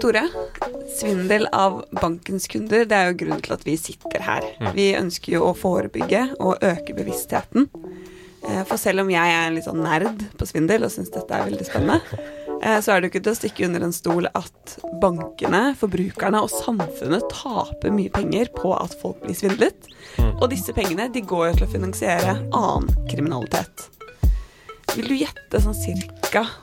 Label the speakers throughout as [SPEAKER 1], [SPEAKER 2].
[SPEAKER 1] Tore, svindel av bankens kunder, det er jo grunnen til at vi sitter her. Vi ønsker jo å forebygge og øke bevisstheten. Eh, For selv om jeg er en litt sånn nerd på svindel og syns dette er veldig spennende, eh, så er det jo ikke til å stikke under en stol at bankene, forbrukerne og samfunnet taper mye penger på at folk blir svindlet. Og disse pengene de går jo til å finansiere annen kriminalitet. Vil du gjette sånn cirka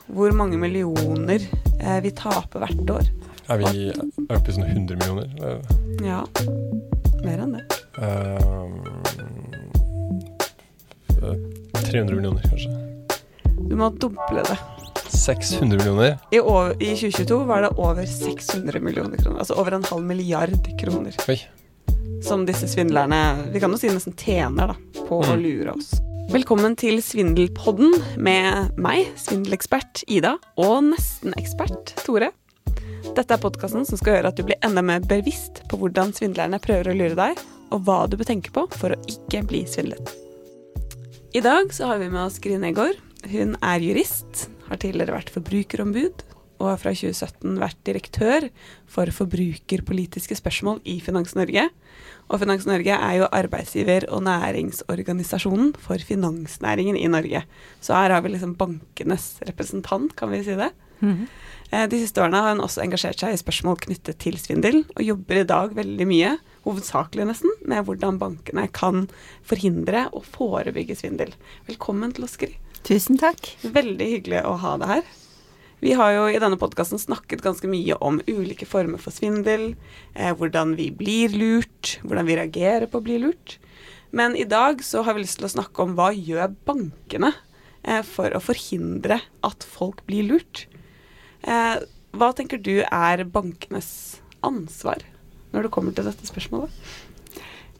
[SPEAKER 1] hvor mange millioner eh, vi taper hvert år?
[SPEAKER 2] Er vi oppe i sånn 100 millioner? eller?
[SPEAKER 1] Ja, mer enn det.
[SPEAKER 2] Uh, 300 millioner, kanskje.
[SPEAKER 1] Du må doble det.
[SPEAKER 2] 600 millioner?
[SPEAKER 1] I, over, I 2022 var det over 600 millioner kroner. Altså over en halv milliard kroner.
[SPEAKER 2] Oi.
[SPEAKER 1] Som disse svindlerne Vi kan jo si nesten tjener da, på å
[SPEAKER 2] Mm.
[SPEAKER 1] lure oss. Velkommen til Svindelpodden med meg, svindelekspert Ida, og nesten-ekspert Tore. Dette er podkasten som skal gjøre at du blir enda mer bevisst på hvordan svindlerne prøver å lure deg, og hva du bør tenke på for å ikke bli svindlet. I dag så har vi med oss Grine Negård. Hun er jurist, har tidligere vært forbrukerombud, og har fra 2017 vært direktør for forbrukerpolitiske spørsmål i Finans Norge. Og Finans Norge er jo arbeidsgiver- og næringsorganisasjonen for finansnæringen i Norge. Så her har vi liksom bankenes representant, kan vi si det. Eh, De siste årene har hun også engasjert seg i spørsmål knyttet til svindel, og jobber i dag veldig mye, hovedsakelig nesten, med hvordan bankene kan forhindre og forebygge svindel. Velkommen til Oskeri.
[SPEAKER 3] Tusen takk.
[SPEAKER 1] Veldig hyggelig å ha deg her. Vi har jo i denne podkasten snakket ganske mye om ulike former for svindel, eh, hvordan vi blir lurt, hvordan vi reagerer på å bli lurt. Men i dag så har vi lyst til å snakke om hva gjør bankene eh, for å forhindre at folk blir lurt. Eh, hva tenker du er bankenes ansvar når det kommer til dette spørsmålet?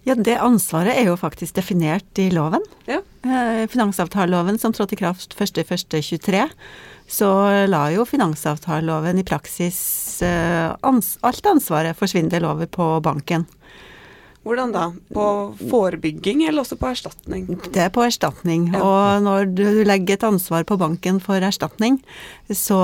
[SPEAKER 3] Ja, det ansvaret er jo faktisk definert i loven.
[SPEAKER 1] Ja.
[SPEAKER 3] Eh, Finansavtaleloven som trådte i kraft 1.1.23, så la jo finansavtaleloven i praksis eh, alt ansvaret for svindel over på banken.
[SPEAKER 1] Hvordan da? På forebygging eller også på erstatning?
[SPEAKER 3] Det er på erstatning.
[SPEAKER 1] Ja.
[SPEAKER 3] Og når du legger et ansvar på banken for erstatning, så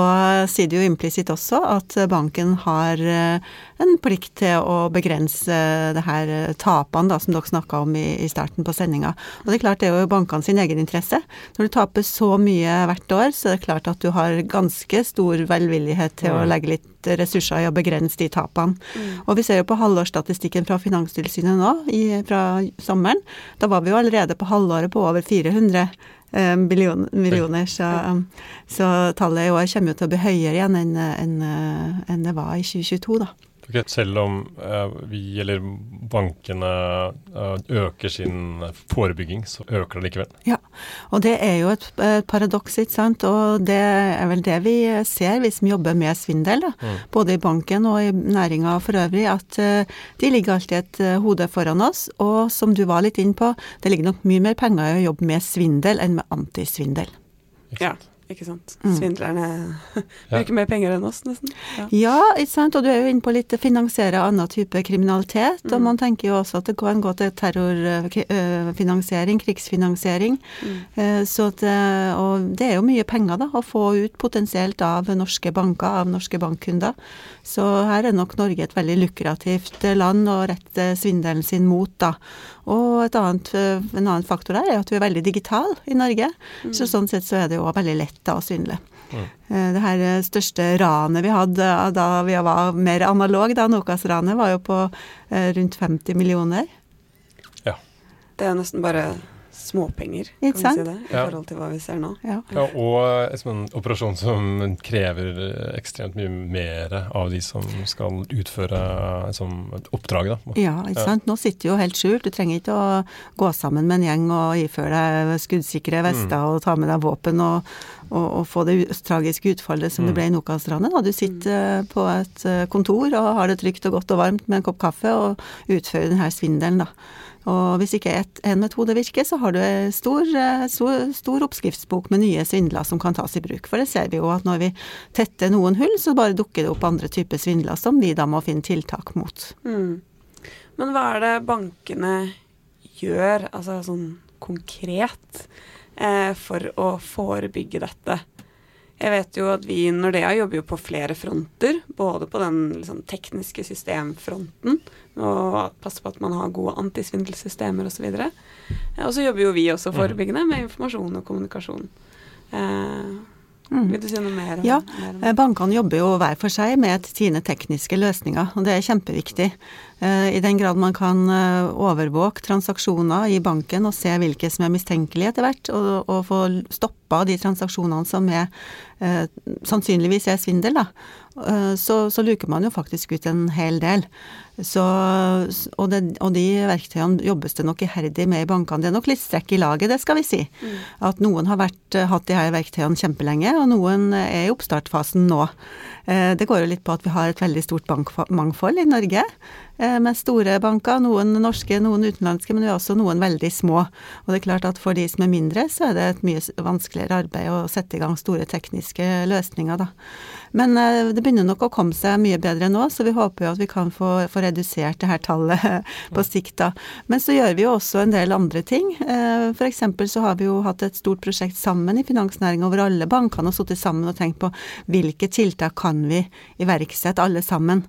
[SPEAKER 3] sier det jo implisitt også at banken har eh, en plikt til å begrense det her eh, tapene da, som dere snakka om i, i starten på sendinga. Og det er klart det er jo bankene sin egen interesse. Når du taper så mye hvert år, så er det klart at du har ganske stor velvillighet til å
[SPEAKER 2] Mm.
[SPEAKER 3] legge litt ressurser i å begrense de tapene. Og vi ser jo på halvårsstatistikken fra Finanstilsynet nå, i, fra sommeren. Da var vi jo allerede på halvåret på over 400 eh, million, millioner, så, så tallet i år kommer jo til å bli høyere igjen enn enn, eh, enn det var i 2022, da.
[SPEAKER 2] Ok, Selv om uh, vi, eller bankene, uh, øker sin forebygging, så øker det likevel.
[SPEAKER 3] Ja, og det er jo et, et paradoks, ikke sant. Og det er vel det vi ser, vi som jobber med svindel, da.
[SPEAKER 2] Mm.
[SPEAKER 3] både i banken og i næringa for øvrig, at uh, de ligger alltid et hode foran oss. Og som du var litt inn på, det ligger nok mye mer penger i å jobbe med svindel enn med antisvindel.
[SPEAKER 1] Ja? Ikke sant.
[SPEAKER 3] Mm.
[SPEAKER 1] Svindlerne
[SPEAKER 2] Ja.
[SPEAKER 1] bruker mer penger enn oss, nesten. Ja.
[SPEAKER 3] Ja, ikke sant. Og du er jo inne på litt finansiere annen type kriminalitet. Og
[SPEAKER 1] Mm.
[SPEAKER 3] man tenker jo også at det kan gå til terrorfinansiering, krigsfinansiering.
[SPEAKER 1] Mm.
[SPEAKER 3] Eh, Så at, eh, og det er jo mye penger da, å få ut potensielt av norske banker, av norske bankkunder. Så her er nok Norge et veldig lukrativt eh, land å rette svindelen sin mot, da. Og et annet, eh, en annen faktor der er at vi er veldig digitale i Norge. Så sånn sett så er det jo veldig lett da synlig. svindle.
[SPEAKER 2] Mm.
[SPEAKER 3] Eh, Det her eh, største ranet vi hadde eh, da vi var mer analog, da Nokas-ranet, var jo på rundt 50 millioner.
[SPEAKER 1] Det er nesten bare småpenger, kan vi si det, i
[SPEAKER 2] Ja.
[SPEAKER 1] forhold til hva vi ser nå.
[SPEAKER 3] Ja.
[SPEAKER 2] Ja, og liksom en operasjon som krever eh, ekstremt mye mer av de som skal utføre liksom, et oppdrag. Da.
[SPEAKER 3] Ja, ikke sant. Nå sitter du jo helt skjult. Du trenger ikke å gå sammen med en gjeng og iføre deg skuddsikre vester og ta med deg våpen og, og, og få det tragiske utfallet som det
[SPEAKER 2] Mm.
[SPEAKER 3] ble i Nokas-ranet. da. Du sitter mm. på et kontor og har det trygt og godt og varmt med en kopp kaffe og utfører denne svindelen, da. Og hvis ikke et, en metode virker, så har du stor, eh, stor, stor oppskriftsbok med nye svindler som kan tas i bruk. For det ser vi jo at når vi tetter noen hull, så bare dukker det opp andre typer svindler som vi da må finne tiltak mot.
[SPEAKER 1] Mm. Men hva er det bankene gjør, altså sånn konkret, eh, for å forebygge dette? Jeg vet jo at vi i Nordea jobber jo på flere fronter. Både på den liksom, tekniske systemfronten, og passe på at man har gode antisvindelsystemer osv. Og, og så jobber jo vi også forebyggende med informasjon og kommunikasjon. Eh,
[SPEAKER 3] Mm.
[SPEAKER 1] vil du si noe mer? om-
[SPEAKER 3] Ja,
[SPEAKER 1] mer
[SPEAKER 3] Eh, Bankene jobber jo hver for seg med sine tekniske løsninger, og det er kjempeviktig. Eh, I den grad man kan overvåke transaksjoner i banken og se hvilke som er mistenkelige etter hvert, og, og få stoppa de transaksjonene som er, sannsynligvis er svindel, da, så, så luker man jo faktisk ut en hel del. Så, og, det, og de verktøyene jobbes det nok iherdig med i bankene. Det er nok litt strekk i laget, det skal vi si. At noen har vært, eh, hatt de her verktøyene kjempelenge, og noen er i oppstartfasen nå. Eh, Det går jo litt på at vi har et veldig stort bankmangfold i Norge. eh, Med store banker, noen norske, noen utenlandske, men vi har også noen veldig små. Og det er klart at for de som er mindre, så er det et mye vanskeligere arbeid å sette i gang store tekniske løsninger, da. Men eh, det begynner nok å komme seg mye bedre nå, så vi håper jo at vi kan få, få redusert det her tallet på sikt, da. Men så gjør vi jo også en del andre ting. Eh, eksempel så har vi jo hatt et stort prosjekt sammen i finansnæringa hvor alle bankene har sittet sammen og tenkt på hvilke tiltak kan vi iverksette alle sammen.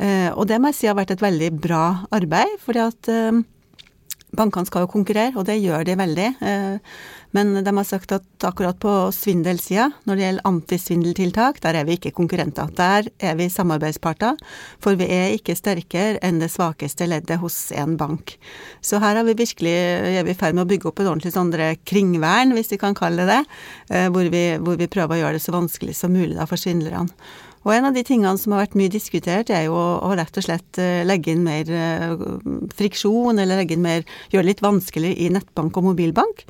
[SPEAKER 3] Eh, Og det må jeg si har vært et veldig bra arbeid, fordi at Bankene skal jo konkurrere, og det gjør de veldig. Men de har sagt at akkurat på svindelsida, når det gjelder antisvindeltiltak, der er vi ikke konkurrenter. Der er vi samarbeidsparter, for vi er ikke sterkere enn det svakeste leddet hos en bank. Så her er vi virkelig i ferd med å bygge opp et ordentlig sånn kringvern, hvis vi kan kalle det det, eh, hvor vi, hvor vi prøver å gjøre det så vanskelig som mulig da for svindlerne. Og en av de tingene som har vært mye diskutert, er jo å, rett og slett eh, legge inn mer eh, friksjon, eller legge inn mer Gjøre det litt vanskeligere i nettbank og mobilbank.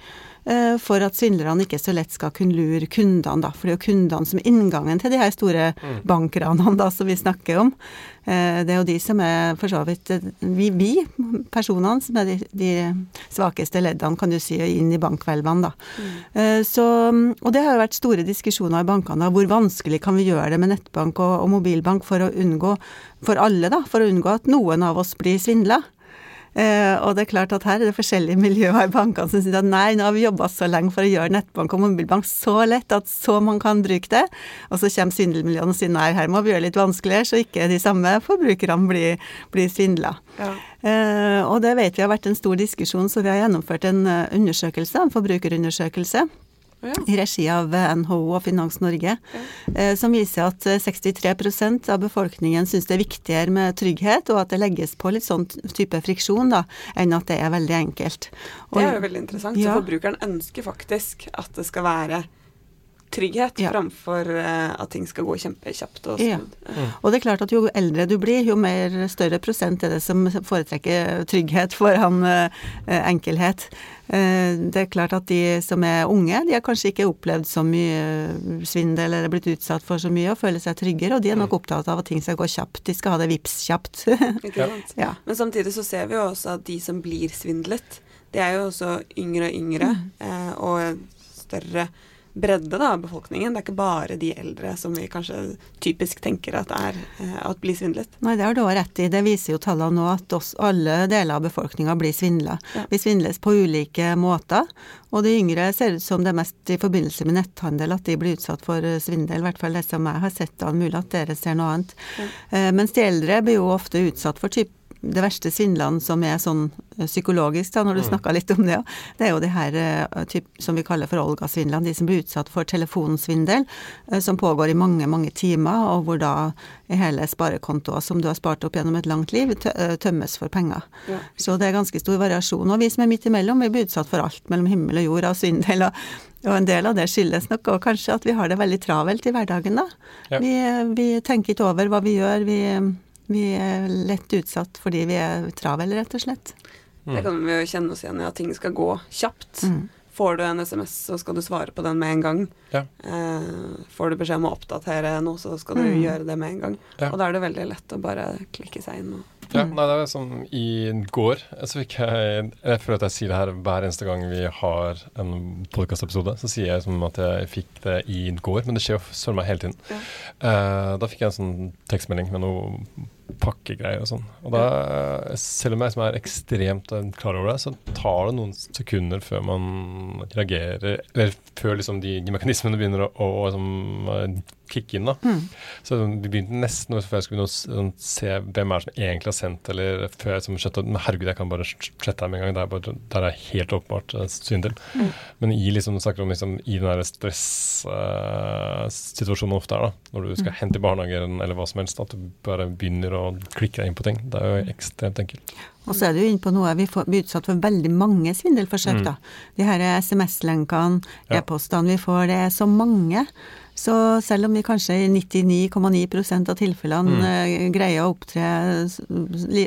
[SPEAKER 3] Eh, For at svindlerne ikke så lett skal kunne lure kundene, da. For det er jo kundene som er inngangen til de her store bankranene da, som vi snakker om. Eh, Det er jo de som er for så vidt eh, vi, vi personene, som er de, de svakeste leddene, kan du si, inn i bankhvelvene, da. Mm. Så, og det har jo vært store diskusjoner i bankene da, hvor vanskelig kan vi gjøre det med nettbank og, og mobilbank for å unngå, for alle da, for å unngå at noen av oss blir svindla. Eh, og det er klart at her er det forskjellige miljøer i bankene som sier at nei, nå har vi jobba så lenge for å gjøre nettbank og mobilbank så lett at så man kan bruke det. Og så kommer svindelmiljøene og sier nei, her må vi gjøre det litt vanskeligere, så ikke de samme forbrukerne blir, blir svindla.
[SPEAKER 1] Ja.
[SPEAKER 3] Eh, og det vet vi har vært en stor diskusjon, så vi har gjennomført en eh, undersøkelse, en forbrukerundersøkelse.
[SPEAKER 1] Ja.
[SPEAKER 3] I regi av eh, NHO og Finans Norge, ja. som viser at eh, 63% av befolkningen syns det er viktigere med trygghet, og at det legges på litt sånn type friksjon, da, enn at det er veldig enkelt. Og,
[SPEAKER 1] Det er jo veldig interessant.
[SPEAKER 3] Ja.
[SPEAKER 1] Så forbrukeren ønsker faktisk at det skal være trygghet
[SPEAKER 3] Ja.
[SPEAKER 1] framfor eh, at ting skal gå kjempekjapt og
[SPEAKER 3] Ja. Og det er klart at jo eldre du blir, jo mer større prosent er det som foretrekker trygghet foran eh, enkelhet. Eh, det er klart at de som er unge, de har kanskje ikke opplevd så mye svindel eller blitt utsatt for så mye og føler seg tryggere, og de er nok opptatt av at ting skal gå kjapt. De skal ha det vips kjapt.
[SPEAKER 1] Ikke sant?
[SPEAKER 3] ja.
[SPEAKER 1] Men samtidig så ser vi jo også at de som blir svindlet, de er jo også yngre og yngre,
[SPEAKER 3] Mm.
[SPEAKER 1] eh, og større bredde da, av befolkningen. Det er ikke bare de eldre som vi kanskje typisk tenker at er eh, at blir svindlet.
[SPEAKER 3] Nei, det har du rett i. Det viser jo tallene nå at oss, alle deler av befolkninga blir svindla.
[SPEAKER 1] Ja.
[SPEAKER 3] Vi svindles på ulike måter, og de yngre ser ut som det er mest i forbindelse med netthandel at de blir utsatt for eh, svindel, i hvert fall det som jeg har sett av mulig at dere ser noe annet.
[SPEAKER 1] Ja.
[SPEAKER 3] Eh, mens de eldre blir jo ofte utsatt for typ det verste svindlene som er sånn eh, psykologisk, da, når du
[SPEAKER 2] Mm.
[SPEAKER 3] snakka litt om det òg, det er jo det her eh, typ, som vi kaller for Olga-svindlene, de som blir utsatt for telefonsvindel, eh, som pågår i mange, mange timer, og hvor da hele sparekontoa som du har spart opp gjennom et langt liv, tømmes for penger.
[SPEAKER 1] Ja.
[SPEAKER 3] Så det er ganske stor variasjon. Og vi som er midt imellom, vi blir utsatt for alt mellom himmel og jord av svindel. Og, og en del av det skyldes nok og kanskje at vi har det veldig travelt i hverdagen, da.
[SPEAKER 2] Ja.
[SPEAKER 3] Vi, vi tenker ikke over hva vi gjør. Vi, vi er lett utsatt fordi vi er travle, rett og slett.
[SPEAKER 1] Det kan vi jo kjenne oss igjen i, at ting skal gå kjapt.
[SPEAKER 3] Mm.
[SPEAKER 1] Får du en SMS, så skal du svare på den med en gang.
[SPEAKER 2] Ja.
[SPEAKER 1] Eh, får du beskjed om å oppdatere noe, så skal du
[SPEAKER 3] Mm.
[SPEAKER 1] gjøre det med en gang.
[SPEAKER 2] Ja.
[SPEAKER 1] Og da er det veldig lett å bare klikke seg inn. Og
[SPEAKER 2] Ja,
[SPEAKER 3] Mm.
[SPEAKER 2] nei, det er sånn I går så fikk jeg Jeg føler at jeg sier det her hver eneste gang vi har en podkastepisode. Så sier jeg som at jeg fikk det i går, men det skjer jo søren meg hele tiden.
[SPEAKER 1] Ja.
[SPEAKER 2] Eh, da fikk jeg en sånn tekstmelding med noe pakkegreier og sånn. Og da, selv om jeg som er ekstremt eh, klar over det, så tar det noen sekunder før man reagerer, eller før liksom de, de mekanismene begynner å, å, å liksom, kicke inn. da.
[SPEAKER 3] Mm.
[SPEAKER 2] Så vi begynte nesten før jeg skulle sånn, se hvem er som egentlig har sendt, eller før jeg liksom skjønte at herregud, jeg kan bare slette dem en gang. Det er bare, det er helt åpenbart syndel. svindel.
[SPEAKER 1] Mm.
[SPEAKER 2] Men i liksom, snakker om liksom, i den der uh, ofte er, da, når du skal hente i barnehagen eller hva som helst, at du bare begynner å klikke deg inn på ting. Det er jo ekstremt enkelt.
[SPEAKER 3] Og så er du inne på noe, vi blir utsatt for veldig mange svindelforsøk,
[SPEAKER 2] Mm.
[SPEAKER 3] da. De her SMS-lenkene,
[SPEAKER 2] Ja.
[SPEAKER 3] e-postene vi får, det er så mange. Så selv om vi kanskje i 99,9 av tilfellene
[SPEAKER 2] Mm.
[SPEAKER 3] eh, greier å opptre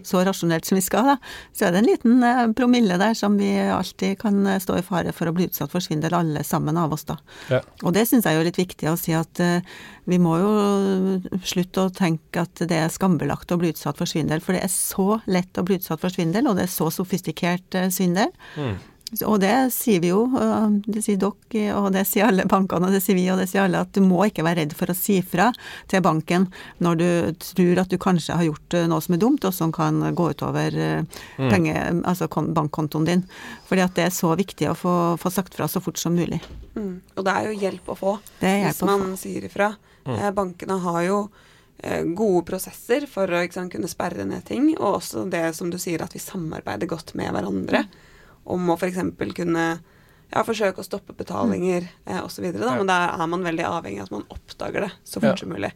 [SPEAKER 3] så rasjonelt som vi skal, da, så er det en liten eh, promille der som vi alltid kan eh, stå i fare for å bli utsatt for svindel, alle sammen av oss, da.
[SPEAKER 2] Ja.
[SPEAKER 3] Og det syns jeg er litt viktig å si at vi må jo slutte å tenke at det er skambelagt å bli utsatt for svindel, for det er så lett å bli utsatt for svindel, og det er så sofistikert svindel.
[SPEAKER 2] Mm.
[SPEAKER 3] Og det sier vi jo, eh, det sier dere, og det sier alle bankene, og det sier vi, og det sier alle, at du må ikke være redd for å si fra til banken når du tror at du kanskje har gjort eh, noe som er dumt, og som kan gå utover penge,
[SPEAKER 2] Mm.
[SPEAKER 3] altså bankkontoen din. Fordi at det er så viktig å få, få sagt fra så fort som mulig.
[SPEAKER 1] Mm. Og det er jo hjelp å få
[SPEAKER 3] Det
[SPEAKER 1] hvis
[SPEAKER 3] man få.
[SPEAKER 1] sier ifra.
[SPEAKER 2] Mm.
[SPEAKER 1] Eh, bankene har jo eh, gode prosesser for å ikke sant, kunne sperre ned ting, og også det som du sier, at vi samarbeider godt med hverandre om å f.eks. kunne ja, forsøke å stoppe betalinger eh, osv. Men da er man veldig avhengig av at man oppdager det så fort som mulig.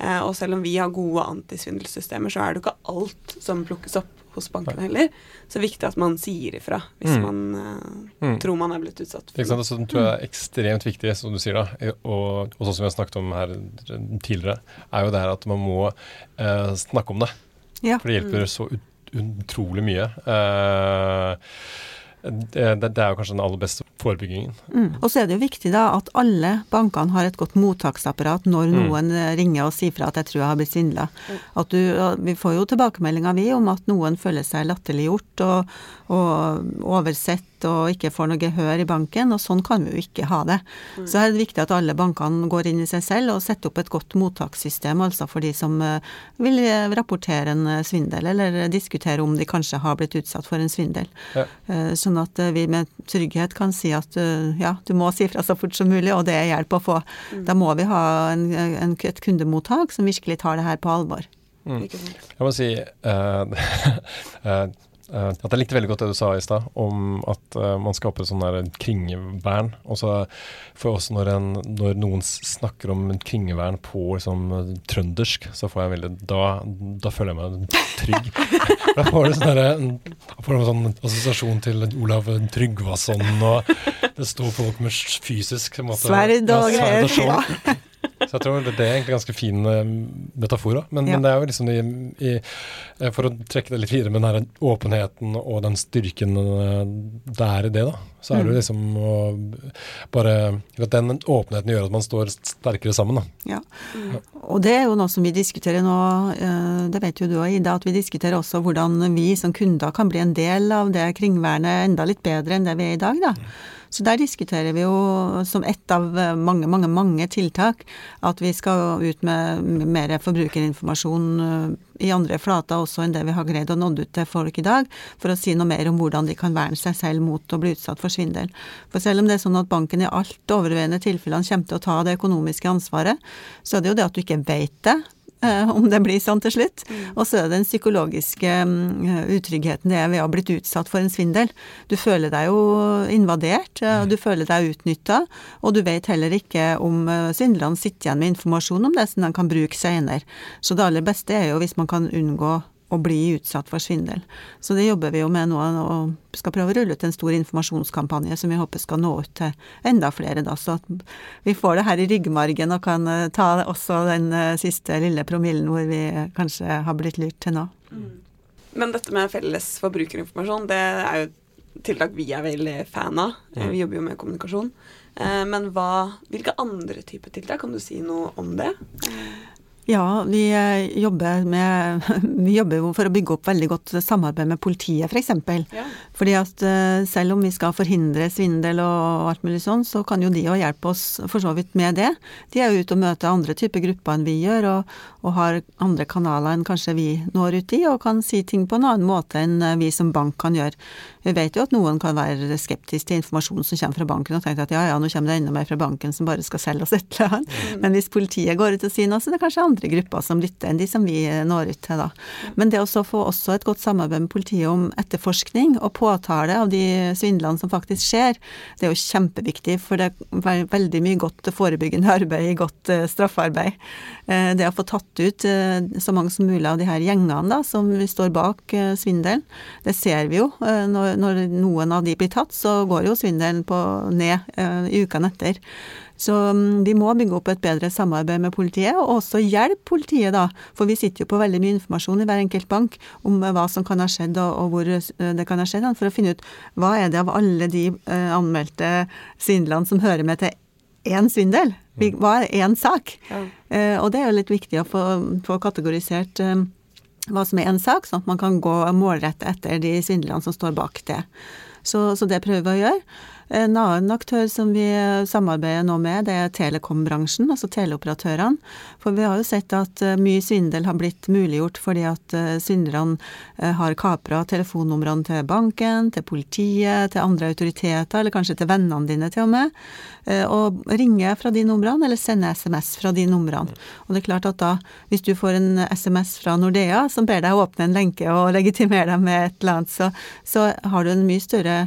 [SPEAKER 1] Eh, og selv om vi har gode antisvindelsystemer, så er det jo ikke alt som plukkes opp hos bankene heller. Så det er viktig at man sier ifra hvis
[SPEAKER 2] Mm.
[SPEAKER 1] man eh,
[SPEAKER 2] Mm.
[SPEAKER 1] tror man er blitt utsatt for
[SPEAKER 2] noe. sant? Og tror jeg er ekstremt viktig, som du sier da, og, og sånn som vi har snakket om her tidligere, er jo det her at man må eh, snakke om det.
[SPEAKER 3] Ja.
[SPEAKER 2] For det hjelper så ut, utrolig mye. Eh, det, det, er jo kanskje den aller beste forebyggingen.
[SPEAKER 3] Mm. Og så er det jo viktig da at alle bankene har et godt mottaksapparat når
[SPEAKER 2] Mm.
[SPEAKER 3] noen eh, ringer og sier fra at jeg tror jeg har blitt svindla. Vi får jo tilbakemeldinger vi om at noen føler seg latterliggjort og, og oversett og ikke får noe gehør i banken, og sånn kan vi jo ikke ha det. Så her er det viktig at alle bankene går inn i seg selv og setter opp et godt mottakssystem, altså for de som eh, vil eh, rapportere en eh, svindel, eller diskutere om de kanskje har blitt utsatt for en svindel.
[SPEAKER 2] Ja.
[SPEAKER 3] Eh, Sånn at vi med trygghet kan si at ja, du må si fra så fort som mulig, og det er hjelp å få. Da må vi ha en, en, et kundemottak som virkelig tar det her på alvor.
[SPEAKER 2] Mm. Jeg må si eh, eh, at jeg likte veldig godt det du sa i stad, om at uh, man skaper sånn der kringevern. Og så får jeg også når, en, når noen snakker om en kringevern på liksom, trøndersk, så får jeg veldig Da, da føler jeg meg trygg. da får du sånn derre- en sånn assosiasjon til Olav Tryggvason, og det står folk med fysisk måte-
[SPEAKER 3] Sverd og
[SPEAKER 2] ja,
[SPEAKER 3] greier.
[SPEAKER 2] skjold. Så jeg tror det, det er egentlig ganske fin eh, metafor. Men,
[SPEAKER 3] Ja.
[SPEAKER 2] men det er jo liksom i, i, eh, For å trekke det litt videre med den her åpenheten og den styrken eh, det er i det, da. Så er det jo
[SPEAKER 3] Mm.
[SPEAKER 2] liksom å bare At den åpenheten gjør at man står sterkere sammen, da.
[SPEAKER 3] Ja. Og det er jo noe som vi diskuterer nå, eh, det vet jo du òg, Ida, at vi diskuterer også hvordan vi som kunder kan bli en del av det kringvernet enda litt bedre enn det vi er i dag, da. Så der diskuterer vi jo som ett av eh, mange, mange, mange tiltak at vi skal ut med mer forbrukerinformasjon eh, i andre flater også enn det vi har greid å nå ut til folk i dag, for å si noe mer om hvordan de kan verne seg selv mot å bli utsatt for svindel. For selv om det er sånn at banken i alt overveiende tilfellene kommer til å ta det økonomiske ansvaret, så er det jo det at du ikke vet det. Eh, Om det blir sånn til slutt. Og så er det den psykologiske mm, utryggheten det er ved å ha blitt utsatt for en svindel. Du føler deg jo invadert, eh, og du føler deg utnytta, og du vet heller ikke om eh, svindlerne sitter igjen med informasjon om det som de kan bruke senere. Så det aller beste er jo hvis man kan unngå å bli utsatt for svindel. Så det jobber vi jo med nå, og skal prøve å rulle ut en stor informasjonskampanje som vi håper skal nå ut til enda flere, da. Så at vi får det her i ryggmargen og kan eh, ta også den eh, siste lille promillen hvor vi kanskje har blitt lurt til nå.
[SPEAKER 1] Men dette med felles forbrukerinformasjon, det er jo et tiltak vi er veldig fan av. Eh,
[SPEAKER 2] Mm.
[SPEAKER 1] Vi jobber jo med kommunikasjon. Eh, Men hva, hvilke andre typer tiltak? Kan du si noe om det?
[SPEAKER 3] Ja, vi eh, jobber, med, vi jobber for å bygge opp veldig godt samarbeid med politiet, f.eks. For ja. Fordi at eh, selv om vi skal forhindre svindel og alt mulig sånn, så kan jo de òg hjelpe oss for så vidt med det. De er jo ute og møter andre typer grupper enn vi gjør, og, og, har andre kanaler enn kanskje vi når ut i, og kan si ting på en annen måte enn eh, vi som bank kan gjøre. Vi vet jo at noen kan være skeptisk til informasjon som kommer fra banken, og tenke at ja ja, nå kommer det enda mer fra banken som bare skal selge oss et eller annet. Mm. Men hvis politiet går ut og sier noe, så er det kanskje andre grupper som lytter enn de som vi når ut til, da. Men det å få også et godt samarbeid med politiet om etterforskning og påtale av de svindlene som faktisk skjer, det er jo kjempeviktig, for det er veldig mye godt forebyggende arbeid, godt uh, straffarbeid. Uh, det å få tatt ut uh, så mange som mulig av de her gjengene da, som står bak svindelen, det ser vi jo når noen av de blir tatt, så går jo svindelen på ned ukene etter. Så um, vi må bygge opp et bedre samarbeid med politiet, og også hjelpe politiet, da. For vi sitter jo på veldig mye informasjon i hver enkelt bank om uh, hva som kan ha skjedd, og, hvor uh, det kan ha skjedd, for å finne ut hva er det av alle de uh, anmeldte svindlene som hører med til én svindel? Hva er én sak? Ja. Og det er jo litt viktig å få, få kategorisert hva som er en sak, sånn at man kan gå målrette etter de svindlene som står bak det. Så, så det prøver vi å gjøre. En annen aktør som vi samarbeider nå med, det er telekombransjen, altså teleoperatørene. For vi har jo sett at eh, mye svindel har blitt muliggjort fordi at eh, svindlerne eh, har kapra telefonnumrene til banken, til politiet, til andre autoriteter, eller kanskje til vennene dine til og med, og ringer fra de numrene, eller sender SMS fra de numrene. Og det er klart at da, hvis du får en SMS fra Nordea som ber deg åpne en lenke og legitimere deg med et eller annet, så, så har du en mye større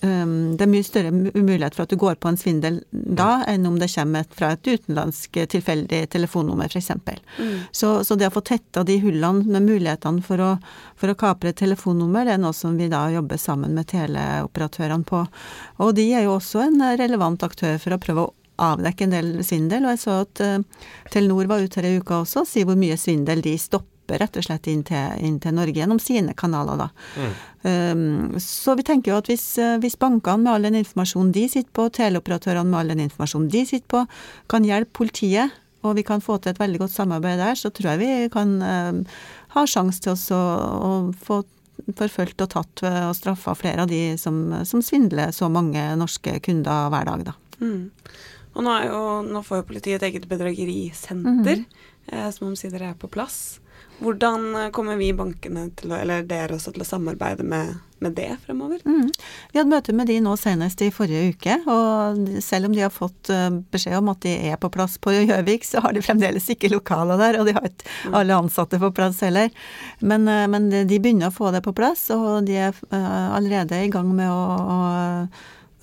[SPEAKER 3] det er mye større mulighet for at du går på en svindel da, enn om det kommer fra et utenlandsk tilfeldig telefonnummer, f.eks. Mm. Så, så, det å få tetta de hullene med mulighetene for å, for å kapre et telefonnummer, det er noe som vi da jobber sammen med teleoperatørene på. Og de er jo også en relevant aktør for å prøve å avdekke en del svindel. Og jeg så at uh, Telenor var ute her i uka også og sier hvor mye svindel de stopper rett og slett inn til, inn til Norge gjennom sine kanaler, da. Mm. Um, så vi tenker jo at hvis, eh, hvis bankene med all den informasjonen de sitter på, teleoperatørene med all den informasjonen de sitter på, kan hjelpe politiet, og vi kan få til et veldig godt samarbeid der, så tror jeg vi kan um, ha sjanse til å, å få forfulgt og tatt og straffa flere av de som, som, svindler så mange norske kunder hver dag, da. Mm.
[SPEAKER 1] Og nå, jo, nå, får jo politiet et eget bedragerisenter, mm -hmm. eh, som omsider er på plass. Hvordan eh, kommer vi bankene til å, eller dere også til å samarbeide med, med det fremover? Mm.
[SPEAKER 3] Vi hadde møte med de nå senest i forrige uke, og selv om de har fått eh, beskjed om at de er på plass på Gjøvik, så har de fremdeles ikke lokaler der, og de har ikke mm. alle ansatte på plass heller. Men, eh, men, de begynner å få det på plass, og de er allerede i gang med å, å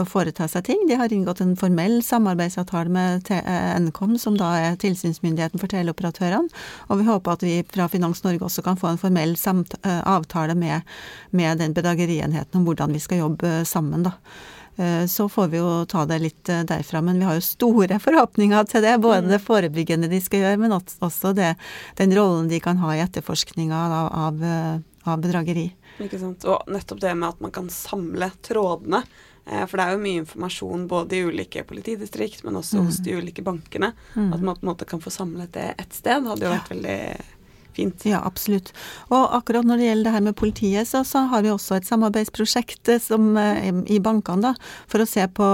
[SPEAKER 3] å foreta seg ting. De har inngått en formell samarbeidsavtale med eh, Nkom, som da er tilsynsmyndigheten for teleoperatørene. Og vi håper at vi fra Finans Norge også kan få en formell eh, avtale med, med den bedragerienheten om hvordan vi skal jobbe sammen, da. Eh, så får vi jo ta det litt derfra, men vi har jo store forhåpninger til det. Både mm. det forebyggende de skal gjøre, men også det, den rollen de kan ha i etterforskninga av, av, bedrageri.
[SPEAKER 1] Ikke sant. Og nettopp det med at man kan samle trådene Eh, for det er jo mye informasjon både i ulike politidistrikt, men også mm. hos de ulike bankene. Mm. At man på en måte kan få samlet det ett sted, hadde jo vært veldig fint.
[SPEAKER 3] Ja, absolutt. Og akkurat når det gjelder det her med politiet, så, så har vi også et samarbeidsprosjekt eh, som, eh, i bankene, da, for å se på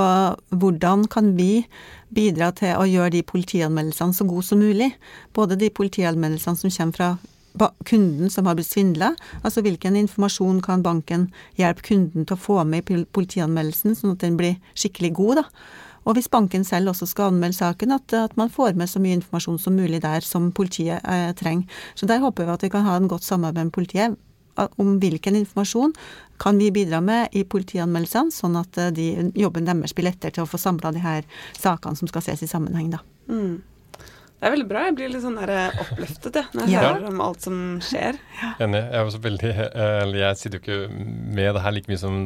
[SPEAKER 3] hvordan kan vi bidra til å gjøre de politianmeldelsene så gode som mulig. Både de politianmeldelsene som kommer fra kunden som har blitt svindla? Altså hvilken informasjon kan banken hjelpe kunden til å få med i politianmeldelsen, sånn at den blir skikkelig god, da? Og hvis banken selv også skal anmelde saken, at, at man får med så mye informasjon som mulig der som politiet eh, trenger. Så der håper vi at vi kan ha en godt samarbeid med politiet om hvilken informasjon kan vi bidra med i politianmeldelsene, sånn at eh, de, jobben deres blir lettere til å få samla de her sakene som skal ses i sammenheng, da. Mm.
[SPEAKER 1] Det er veldig bra. Jeg blir litt sånn eh, oppløftet jeg, når jeg ja. hører om alt som skjer.
[SPEAKER 2] Enig. Jeg, er også veldig, eller jeg sitter jo ikke med det her like mye som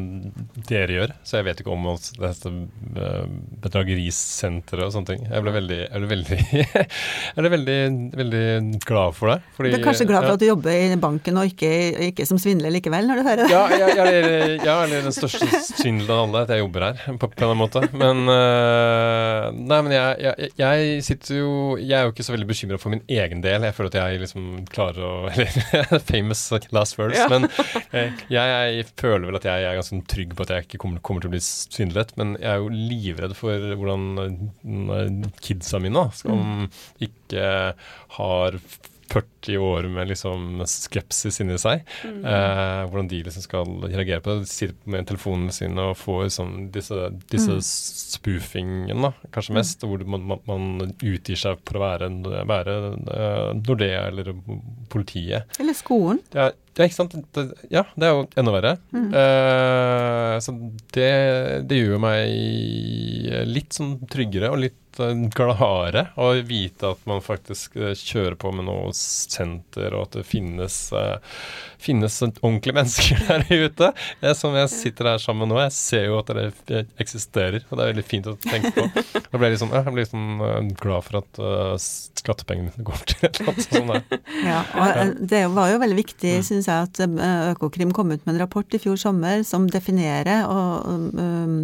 [SPEAKER 2] dere gjør, så jeg vet ikke om dette eh, bedragerisenteret og sånne ting. Jeg ble veldig, jeg ble veldig, jeg ble veldig, veldig glad for det.
[SPEAKER 3] Fordi, du er kanskje glad for ja. at du jobber i banken og ikke, ikke som svindler likevel, når du hører det?
[SPEAKER 2] Ja, jeg, jeg, jeg er den største svindelen av alle, at jeg jobber her, på, på en måte. Men, nei, men jeg, jeg, jeg sitter jo Jeg er jo ikke så veldig bekymra for min egen del. Jeg føler at jeg liksom klarer å Eller famous last words.
[SPEAKER 1] Ja.
[SPEAKER 2] Men eh, jeg, jeg føler vel at jeg er ganske trygg på at jeg ikke kommer, kommer til å bli svindlet. Men jeg er jo livredd for hvordan eh, kidsa mine, da, som ikke har 40 år med liksom skepsis inni seg. Eh, hvordan de liksom skal reagere på det. De sitter med telefonene sine og får liksom disse, disse mm. da, kanskje mest. Hvor man, man, man utgir seg for å være, være uh, Nordea eller politiet.
[SPEAKER 3] Eller skolen.
[SPEAKER 2] Ja, ja, ikke sant. Det, ja, det er jo enda verre. Eh, så det, det gjør meg litt sånn tryggere og litt eh, gladere å vite at man faktisk kjører på med noe senter, og at det finnes, eh, finnes ordentlige mennesker der ute. eh, som jeg sitter her sammen med nå. Jeg ser jo at det eksisterer, og det er veldig fint å tenke på. Ble jeg blir liksom jeg ble liksom eh, glad for at eh, skattepengene går til et eller annet sånt. der.
[SPEAKER 3] Ja, og eh, det var jo veldig viktig, syns jeg, at eh, Økokrim kom ut med en rapport i fjor sommer som definerer og, um,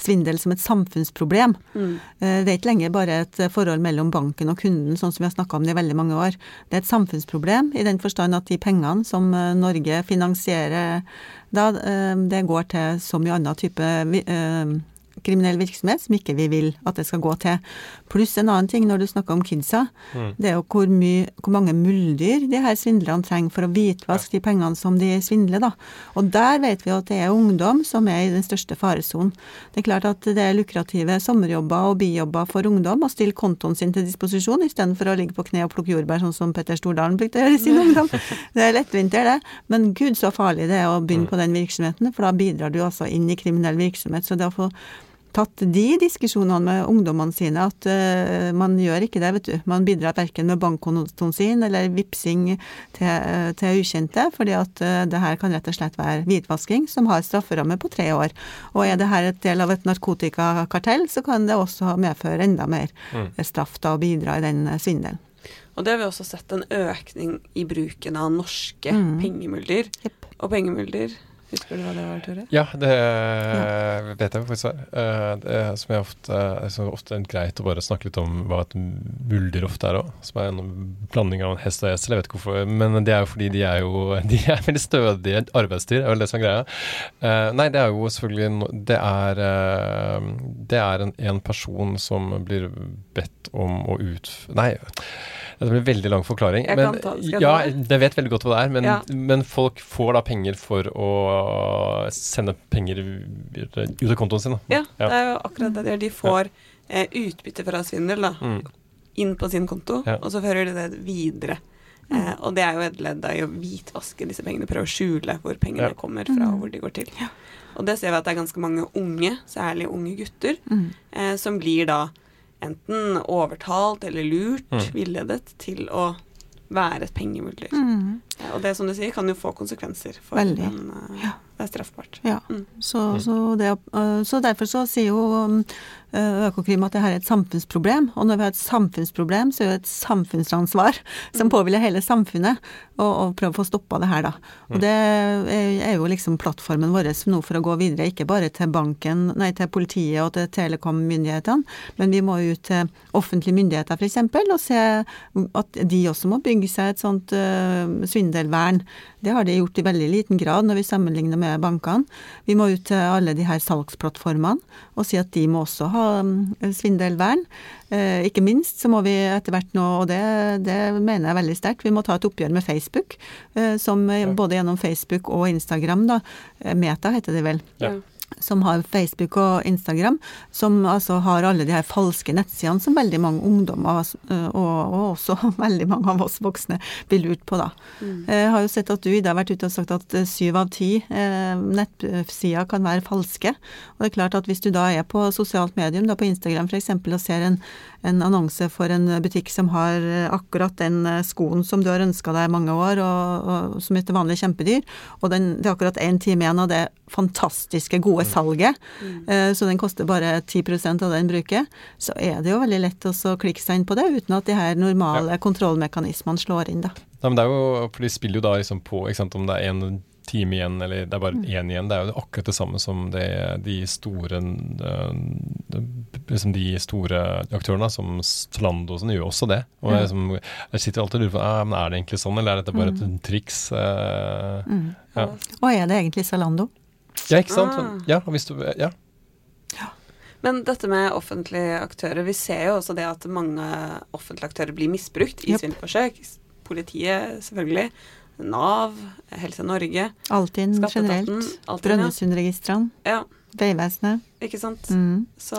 [SPEAKER 3] svindel som et samfunnsproblem. Mm. Det er ikke lenger bare et forhold mellom banken og kunden, sånn som vi har snakka om det i veldig mange år. Det er et samfunnsproblem i den forstand at de pengene som eh, Norge finansierer da, eh, det går til så mye annen type eh, kriminell virksomhet som ikke vi vil at det skal gå til. Pluss en annen ting når du snakker om kidsa, det er jo hvor, mye, hvor mange muldyr de her svindlerne trenger for å hvitvaske de pengene som de svindler, da. Og der vet vi at det er ungdom som er i den største faresonen. Det er klart at det er lukrative sommerjobber og bijobber for ungdom å stille kontoen sin til disposisjon istedenfor å ligge på kne og plukke jordbær, sånn som Petter Stordalen brukte å gjøre i sin ungdom. Det er lettvinter, det. Men gud så farlig det er å begynne på den virksomheten, for da bidrar du altså inn i kriminell virksomhet. Så det å få tatt de diskusjonene med ungdommene sine, at uh, man gjør ikke det, vet du. Man bidrar verken med bankkontoen sin eller vipsing til, uh, til ukjente, fordi at uh, det her kan rett og slett være hvitvasking som har strafferamme på tre år. Og er det her et del av et narkotikakartell, så kan det også medføre enda mer straff da og bidra i den svindelen.
[SPEAKER 1] Og det har vi også sett en økning i bruken av norske
[SPEAKER 3] Mm.
[SPEAKER 1] pengemulder.
[SPEAKER 3] Yep.
[SPEAKER 1] Og pengemulder, husker du hva det var, Tore?
[SPEAKER 2] Ja, det vet jeg faktisk. Eh, Det er som jeg ofte, er ofte er greit å bare snakke litt om hva et muldyr ofte er òg. Som er en blanding av en hest og esel. Jeg vet ikke hvorfor, men det er jo fordi de er jo de er veldig stødige arbeidsdyr. er vel det som er greia. Eh, nei, det er jo selvfølgelig Det er, eh, det er en, en person som blir bedt om å utføre Nei. Det blir en veldig lang forklaring.
[SPEAKER 1] Jeg
[SPEAKER 2] men,
[SPEAKER 1] kan ta- skal jeg
[SPEAKER 2] ja,
[SPEAKER 1] ta det?
[SPEAKER 2] vet veldig godt hva det er, men,
[SPEAKER 1] Ja.
[SPEAKER 2] men folk får da penger for å sende penger ut av kontoen sin. Da.
[SPEAKER 1] Ja, det er jo akkurat det de gjør. De får eh, utbytte fra svindel da,
[SPEAKER 2] Mm.
[SPEAKER 1] inn på sin konto,
[SPEAKER 2] Ja.
[SPEAKER 1] og så fører de det videre. Eh, og det er jo et ledd i å hvitvaske disse pengene, prøve å skjule hvor pengene
[SPEAKER 2] Ja.
[SPEAKER 1] kommer fra, og hvor de går til. Og det ser vi at det er ganske mange unge, særlig unge gutter,
[SPEAKER 3] Mm.
[SPEAKER 1] eh, som blir da enten overtalt eller lurt,
[SPEAKER 2] Mm.
[SPEAKER 1] villedet, til å være et pengemulder.
[SPEAKER 3] Mm.
[SPEAKER 1] Eh, og det som du sier, kan jo få konsekvenser for
[SPEAKER 3] Veldig.
[SPEAKER 1] den. eh,
[SPEAKER 3] Ja.
[SPEAKER 1] Det er straffbart.
[SPEAKER 3] Ja,
[SPEAKER 1] Mm.
[SPEAKER 3] så, så, det, øh, så derfor så sier jo um, øh, Økokrim at det her er et samfunnsproblem. Og når vi har et samfunnsproblem, så er det et samfunnsansvar som påhviler hele samfunnet å prøve å få stoppa det her, da. Og det er, er jo liksom plattformen vår nå for å gå videre, ikke bare til banken, nei, til politiet og til telekom-myndighetene, men vi må ut til offentlige myndigheter f.eks. og se at de også må bygge seg et sånt øh, svindelvern. Det har de gjort i veldig liten grad når vi sammenligner med bankene. Vi må ut til alle de her salgsplattformene og si at de må også ha mm, svindelvern. Eh, ikke minst så må vi etter hvert nå, og det, det mener jeg veldig sterkt, vi må ta et oppgjør med Facebook. Eh, som eh, både gjennom Facebook og Instagram, da. eh, Meta heter det vel
[SPEAKER 2] Ja.
[SPEAKER 3] Som har Facebook og Instagram, som altså har alle de her falske nettsidene som veldig mange ungdommer, øh, og, og også veldig mange av oss voksne, blir lurt på, da. Jeg har jo sett at du, Ida, har vært ute og sagt at øh, syv av ti eh, nettsider kan være falske. Og det er klart at hvis du da er på sosialt medium, da på Instagram f.eks., og ser en, en annonse for en butikk som har eh, akkurat den eh, skoen som du har ønska deg i mange år, og, og som er til vanlig kjempedyr, og den, det er akkurat én time igjen av det fantastiske, gode salget, eh, så den koster bare 10 av det den bruker, så er det jo veldig lett å klikke seg inn på det, uten at de her normale kontrollmekanismene slår inn, da.
[SPEAKER 2] Ja, men det er jo, for De spiller jo da liksom på ikke sant, om det er en time igjen, eller det er bare én igjen. Det er jo akkurat det samme som det, de store uh, liksom De store aktørene, som Zalando sånn, gjør også det. Og jeg, liksom, jeg sitter alltid og lurer på ah, men er det egentlig sånn, eller er dette bare et triks? Uh,
[SPEAKER 3] mm. ja. Og er det egentlig Zalando?
[SPEAKER 2] Ja, ikke sant. Ah. Ja, hvis du, ja.
[SPEAKER 1] Men dette med offentlige aktører, vi ser jo også det at mange offentlige aktører blir misbrukt i yep. svindelforsøk. Politiet, selvfølgelig. Nav, Helse Norge.
[SPEAKER 3] Altinn generelt. Brønnøysundregistrene.
[SPEAKER 1] Ja.
[SPEAKER 3] Vegvesenet.
[SPEAKER 1] Ikke sant.
[SPEAKER 3] Mm.
[SPEAKER 1] Så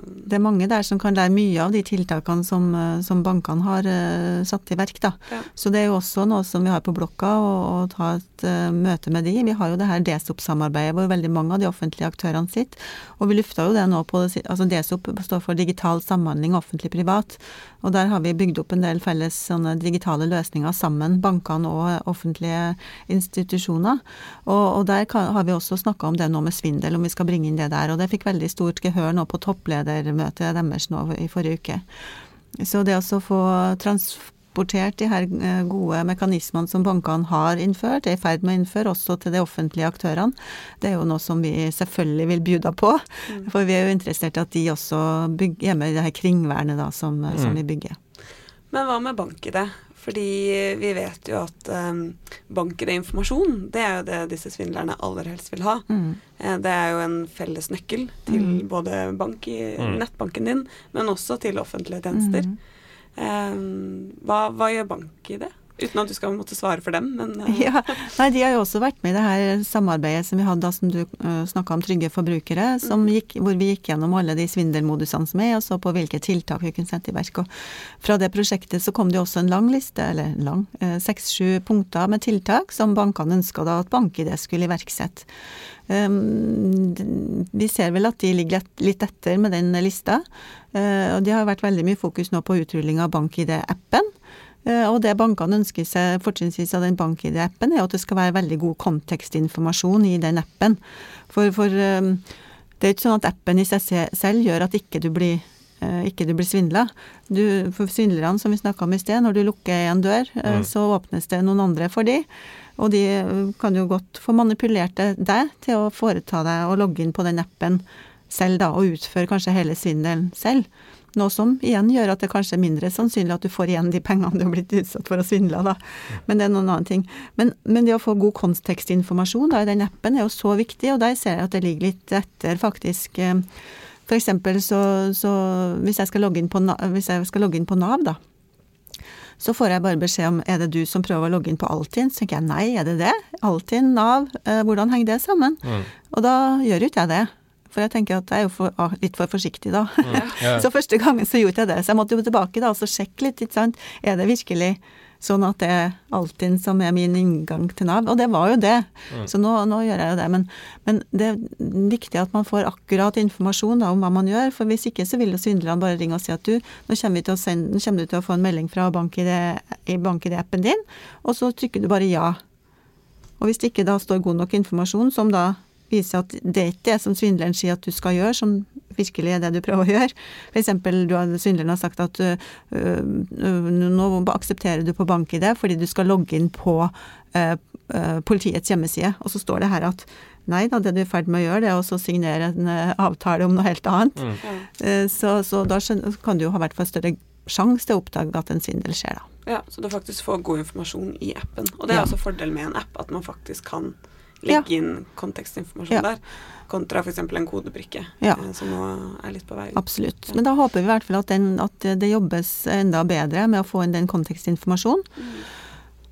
[SPEAKER 3] Det er mange der som kan lære mye av de tiltakene som, eh, som bankene har uh, satt i verk, da.
[SPEAKER 1] Ja.
[SPEAKER 3] Så det er jo også noe som vi har på blokka, å ta et uh, møte med de. Vi har jo det her DSOP-samarbeidet hvor veldig mange av de offentlige aktørene sitter. Og vi lufta jo det nå på Altså DSOP står for digital samhandling offentlig-privat. Og der har vi bygd opp en del felles sånne digitale løsninger sammen, bankene og offentlige institusjoner. Og, og der kan, har vi også snakka om det nå med svindel, om vi skal bringe inn det der. Og det fikk veldig stort gehør nå på toppledermøtet deres nå i forrige uke. Så det å få transportert de her eh, gode mekanismene som bankene har innført, er i ferd med å innføre også til de offentlige aktørene, det er jo noe som vi selvfølgelig vil bjuda på. Mm. For vi er jo interessert i at de også bygger, er med i det her kringvernet da, som, mm. som vi bygger.
[SPEAKER 1] Men hva med bank-ID? Fordi vi vet jo at um, bank-ID-informasjon, det er jo det disse svindlerne aller helst vil ha.
[SPEAKER 3] Mm.
[SPEAKER 1] Eh, det er jo en felles nøkkel til mm. både bank i, mm. nettbanken din, men også til offentlige tjenester. Um, hva, hva, gjør bank-ID? Uten at du skal måtte svare for dem, men uh.
[SPEAKER 3] Ja, nei, De har jo også vært med i det her samarbeidet som vi hadde da som du uh, eh, snakka om, Trygge forbrukere, mm. gikk, hvor vi gikk gjennom alle de svindelmodusene som er, og så på hvilke tiltak vi kunne sette i verk. Og fra det prosjektet så kom det jo også en lang liste, eller lang, seks-sju uh, punkter med tiltak som bankene ønska da at BankID skulle iverksette. Um, vi ser vel at de ligger litt etter med den lista. Uh, og det har vært veldig mye fokus nå på utrulling av BankID-appen. Eh, og det bankene ønsker seg fortrinnsvis av den BankID-appen, er at det skal være veldig god kontekstinformasjon i den appen. For, for eh, det er ikke sånn at appen i seg selv gjør at ikke du blir eh, ikke du blir svindla. for svindlerne, som vi snakka om i sted, når du lukker en dør, mm. så åpnes det noen andre for de. Og de kan jo godt få manipulert deg til å foreta deg og logge inn på den appen selv, da, og utføre kanskje hele svindelen selv. Noe som igjen gjør at det kanskje er mindre sannsynlig at du får igjen de pengene du har blitt utsatt for å svindle, da. Men det er noen annen ting. Men, men det å få god kontekstinformasjon da, i den appen er jo så viktig, og der ser jeg at det ligger litt etter, faktisk. For eksempel så, så hvis, jeg skal logge inn på, hvis jeg skal logge inn på Nav, da. Så får jeg bare beskjed om er det du som prøver å logge inn på Altinn. Så tenker jeg nei, er det det? Altinn, Nav, eh, hvordan henger det sammen? Mm. Og da gjør jo ikke jeg det. For jeg tenker at jeg er jo for, ah, litt for forsiktig da. Mm, yeah. så første gangen så gjorde jeg det. Så jeg måtte jo tilbake da og så sjekke litt, ikke sant. Er det virkelig sånn at det er Altinn som er min inngang til Nav? Og det var jo det. Mm. Så nå, nå, gjør jeg jo det. Men, men, det er viktig at man får akkurat informasjon da, om hva man gjør. For hvis ikke så vil jo svindlerne bare ringe og si at du, nå kommer, sende, nå kommer du til å få en melding fra BankID-appen din, og så trykker du bare ja. Og hvis det ikke da står god nok informasjon, som da viser at det er ikke det som svindleren sier at du skal gjøre, som virkelig er det du prøver å gjøre. For eksempel, svindleren har sagt at øh, nå aksepterer du på bank-ID fordi du skal logge inn på øh, politiets hjemmeside, og så står det her at Nei da, det du er i ferd med å gjøre, det er å signere en avtale om noe helt annet. Mm. Så, så, da kan du jo ha hvert fall større sjanse til å oppdage at en svindel skjer, da.
[SPEAKER 1] Ja, så du faktisk får god informasjon i appen. Og det er ja. også fordelen med en app, at man faktisk kan legge inn kontekstinformasjon ja. der, kontra f.eks. en kodebrikke,
[SPEAKER 3] ja.
[SPEAKER 1] Eh, som nå er litt på vei
[SPEAKER 3] Absolutt. Men da håper vi i hvert fall at, den, at, det jobbes enda bedre med å få inn den kontekstinformasjonen. Mm.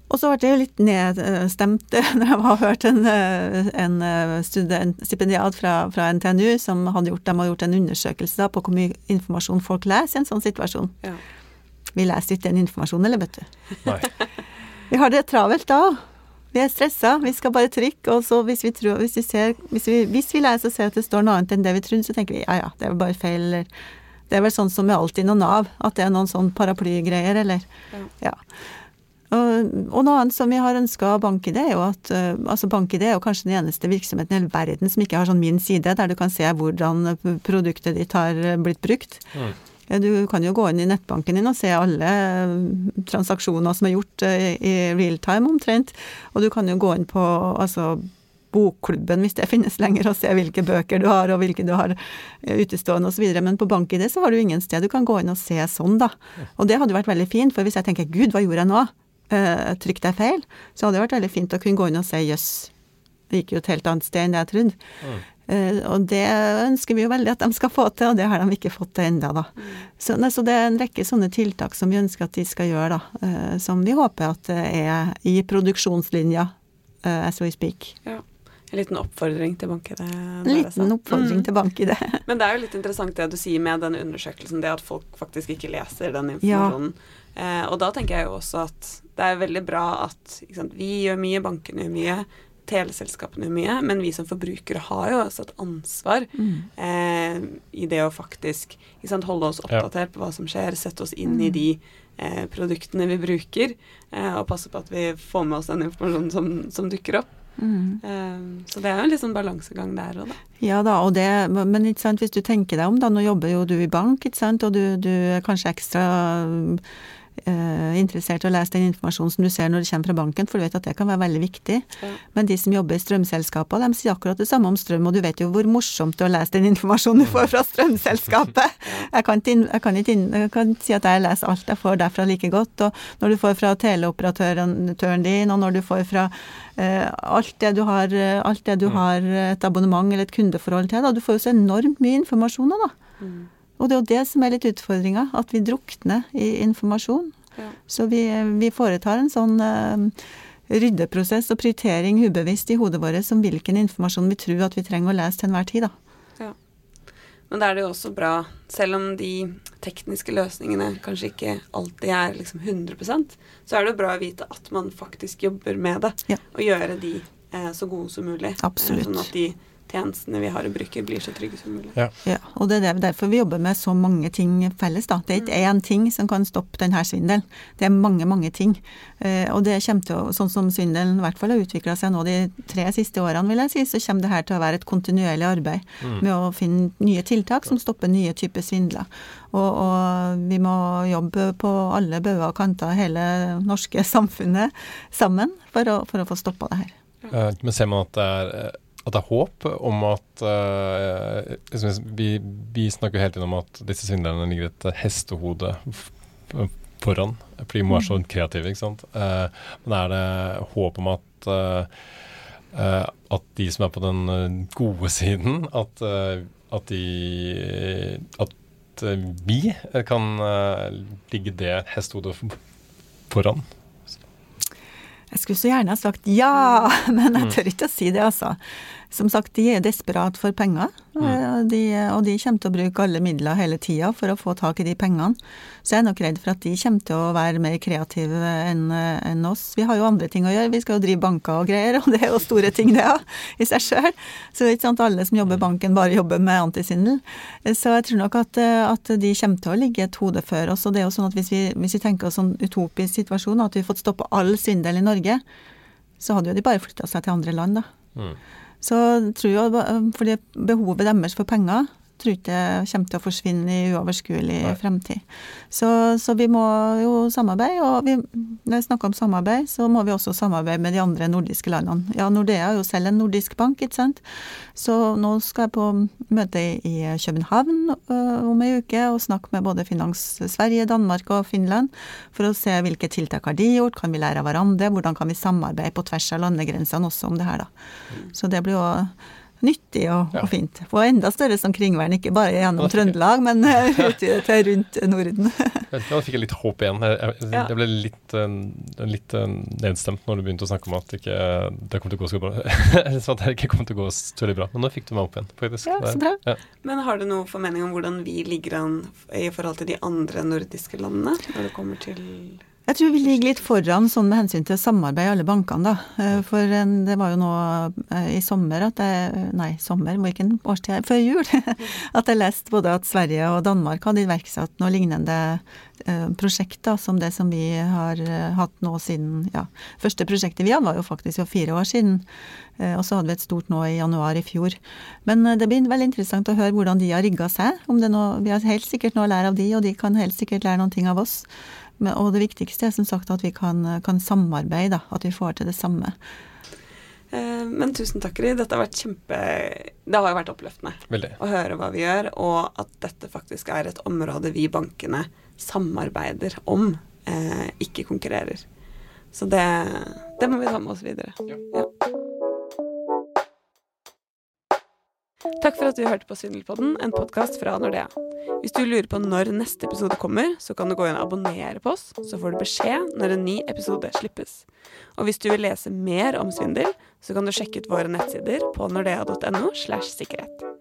[SPEAKER 3] Og så ble jeg litt nedstemt når jeg har hørt en, en student, stipendiat fra, fra, NTNU som hadde gjort, de hadde gjort en undersøkelse da, på hvor mye informasjon folk leser i en sånn situasjon.
[SPEAKER 1] Ja.
[SPEAKER 3] Vi leser ikke den informasjonen, eller, vet du.
[SPEAKER 2] Nei.
[SPEAKER 3] vi har det travelt da. Vi er stressa, vi skal bare trykke, og så hvis vi, tror, hvis vi, ser, hvis vi, hvis vi lærer oss å se at det står noe annet enn det vi tror, så tenker vi ja ja, det er vel bare feil, eller Det er vel sånn som med alltid noe Nav, at det er noen sånn paraplygreier, eller Ja. ja. Og, og, noe annet som vi har ønska av BankID, er jo at uh, altså BankID er jo kanskje den eneste virksomheten i hele verden som ikke har sånn min side, der du kan se hvordan produktet ditt har blitt brukt.
[SPEAKER 2] Mm.
[SPEAKER 3] Du kan jo gå inn i nettbanken din og se alle transaksjoner som er gjort i real time omtrent. Og du kan jo gå inn på altså, bokklubben, hvis det finnes lenger, og se hvilke bøker du har og hvilke du har utestående osv. Men på BankID så har du ingen sted du kan gå inn og se sånn, da. Og det hadde vært veldig fint, for hvis jeg tenker gud, hva gjorde jeg nå? Uh, deg feil? Så hadde det vært veldig fint å kunne gå inn og se jøss, det gikk jo et helt annet sted enn det jeg trodde. Mm. Uh, og det ønsker vi jo veldig at de skal få til, og det har de ikke fått til ennå, da. Så, så, det er en rekke sånne tiltak som vi ønsker at de skal gjøre, da. Uh, som vi håper at er i produksjonslinja uh, as we speak.
[SPEAKER 1] Ja. En liten oppfordring til BankID.
[SPEAKER 3] En liten oppfordring mm. til BankID.
[SPEAKER 1] Men det er jo litt interessant det du sier med den undersøkelsen, det at folk faktisk ikke leser den informasjonen. Ja. Eh, og da tenker jeg jo også at det er veldig bra at sant, vi gjør mye, bankene gjør mye, teleselskapene mye, men vi som forbrukere har jo også et ansvar mm. eh, i det å faktisk sant, holde oss oppdatert på hva som skjer, sette oss inn mm. i de eh, produktene vi bruker, eh, og passe på at vi får med oss den informasjonen som, som dukker opp. Mm. Um, så det er jo en litt sånn balansegang der òg, da.
[SPEAKER 3] Ja da, og det, men ikke sant, hvis du tenker deg om, da, nå jobber jo du i bank, ikke sant, og du, du er kanskje ekstra interessert i å lese den informasjonen som du ser når det kommer fra banken, for du vet at det kan være veldig viktig. Ja. Men de som jobber i strømselskaper, de sier akkurat det samme om strøm, og du vet jo hvor morsomt det er å lese den informasjonen du får fra strømselskapet. Jeg kan, ikke, jeg, kan ikke, jeg kan si at jeg leser alt jeg får derfra like godt, og når du får fra teleoperatøren din, og når du får fra uh, alt det du har, alt det du mm. har et abonnement eller et kundeforhold til, da, du får jo så enormt mye informasjon da. Mm. Og det er jo det som er litt utfordringa, at vi drukner i informasjon. Ja. Så vi, vi, foretar en sånn uh, ryddeprosess og prioritering ubevisst i hodet vårt som hvilken informasjon vi tror at vi trenger å lese til enhver tid, da. Ja.
[SPEAKER 1] Men da er det jo også bra, selv om de tekniske løsningene kanskje ikke alltid er liksom 100% så er det jo bra å vite at man faktisk jobber med det, ja. og gjøre de eh, så gode som mulig.
[SPEAKER 3] Absolutt.
[SPEAKER 1] Eh, sånn at de tjenestene vi har å bruke, blir så trygge som mulig.
[SPEAKER 3] Ja. ja og det er derfor vi jobber med så mange ting felles. da. Det er ikke én ting som kan stoppe denne svindelen. Det er mange, mange ting. Eh, og det kommer til å, sånn som svindelen i hvert fall har utvikla seg nå de tre siste årene, vil jeg si, så kommer det her til å være et kontinuerlig arbeid mm. med å finne nye tiltak som stopper nye typer svindler. Og, og, vi må jobbe på alle bauger og kanter, hele norske samfunnet sammen, for å, for å få stoppa det her.
[SPEAKER 2] Ja. Men ser man at det er eh, at det er håp om at uh, vi, vi, snakker hele tiden om at disse svindlerne ligger et hestehode foran, fordi de må være så mm. kreative. ikke sant? Uh, men er det håp om at, uh, at de som er på den gode siden, at, at de At vi kan ligge det hestehodet foran?
[SPEAKER 3] Jeg skulle så gjerne ha sagt ja, men jeg tør ikke å si det, altså. Som sagt, de er desperat for penger, mm. de, og de kommer til å bruke alle midler hele tida for å få tak i de pengene. Så jeg er nok redd for at de kommer til å være mer kreative enn en oss. Vi har jo andre ting å gjøre, vi skal jo drive banker og greier, og det er jo store ting det ja, i seg sjøl. Så det er ikke sant alle som jobber i banken bare jobber med antisvindel. Så jeg tror nok at, at, de kommer til å ligge et hode før oss. Og det er jo sånn at hvis vi, hvis vi tenker oss en utopisk situasjon, at vi har fått stoppa all svindel i Norge, så hadde jo de bare flytta seg til andre land, da. Mm. Så tror jeg, fordi behovet deres for penger tror ikke det kommer til å forsvinne i uoverskuelig Nei. fremtid. Så, så, vi må jo samarbeide, og vi, når vi snakker om samarbeid, så må vi også samarbeide med de andre nordiske landene. Ja, Nordea er jo selv en nordisk bank, ikke sant. Så nå skal jeg på møte i København øh, om ei uke og snakke med både Finans Sverige, Danmark og Finland for å se hvilke tiltak har de gjort, kan vi lære av hverandre, hvordan kan vi samarbeide på tvers av landegrensene også om det her, da. Mm. Så det blir jo nyttig og, ja. og, fint. Få enda større som kringvern, ikke bare gjennom Trøndelag, men utvidet til rundt Norden.
[SPEAKER 2] Nå fikk jeg litt håp igjen. Jeg, jeg ble litt, eh, litt, eh, nedstemt når du begynte å snakke om at ikke, det kom til å gå så bra. at det ikke kom til å gå så veldig bra. Men nå fikk du meg opp igjen, faktisk.
[SPEAKER 3] Ja, så bra. Ja.
[SPEAKER 1] Men har du noen formening om hvordan vi ligger an i forhold til de andre nordiske landene, når det kommer til
[SPEAKER 3] Jeg tror vi ligger litt foran sånn med hensyn til samarbeid i alle bankene, da. Eh, for det var jo nå eh, i sommer at jeg Nei, sommer, hvilken årstid? Før jul. At jeg leste både at Sverige og Danmark hadde iverksatt noe lignende eh, prosjekt da, som det som vi har hatt nå siden Ja, første prosjektet vi hadde var jo faktisk for fire år siden. Og så hadde vi et stort nå i januar i fjor. Men det blir veldig interessant å høre hvordan de har rigga seg. Om det nå, vi har helt sikkert noe å lære av de, og de kan helt sikkert lære noen ting av oss. Men, og det viktigste er som sagt at vi kan, kan samarbeide, at vi får til det samme.
[SPEAKER 1] Eh, men tusen takk, Ri. Dette har vært kjempe Det har jo vært oppløftende
[SPEAKER 2] Veldig.
[SPEAKER 1] å høre hva vi gjør, og at dette faktisk er et område vi bankene samarbeider om, eh, ikke konkurrerer. Så det, det, må vi ta med oss videre. Ja. ja. Takk for at du hørte på Svindelpodden, en podkast fra Nordea. Hvis du lurer på når neste episode kommer, så kan du gå inn og abonnere på oss, så får du beskjed når en ny episode slippes. Og hvis du vil lese mer om svindel, så kan du sjekke ut våre nettsider på nordea.no slash sikkerhet.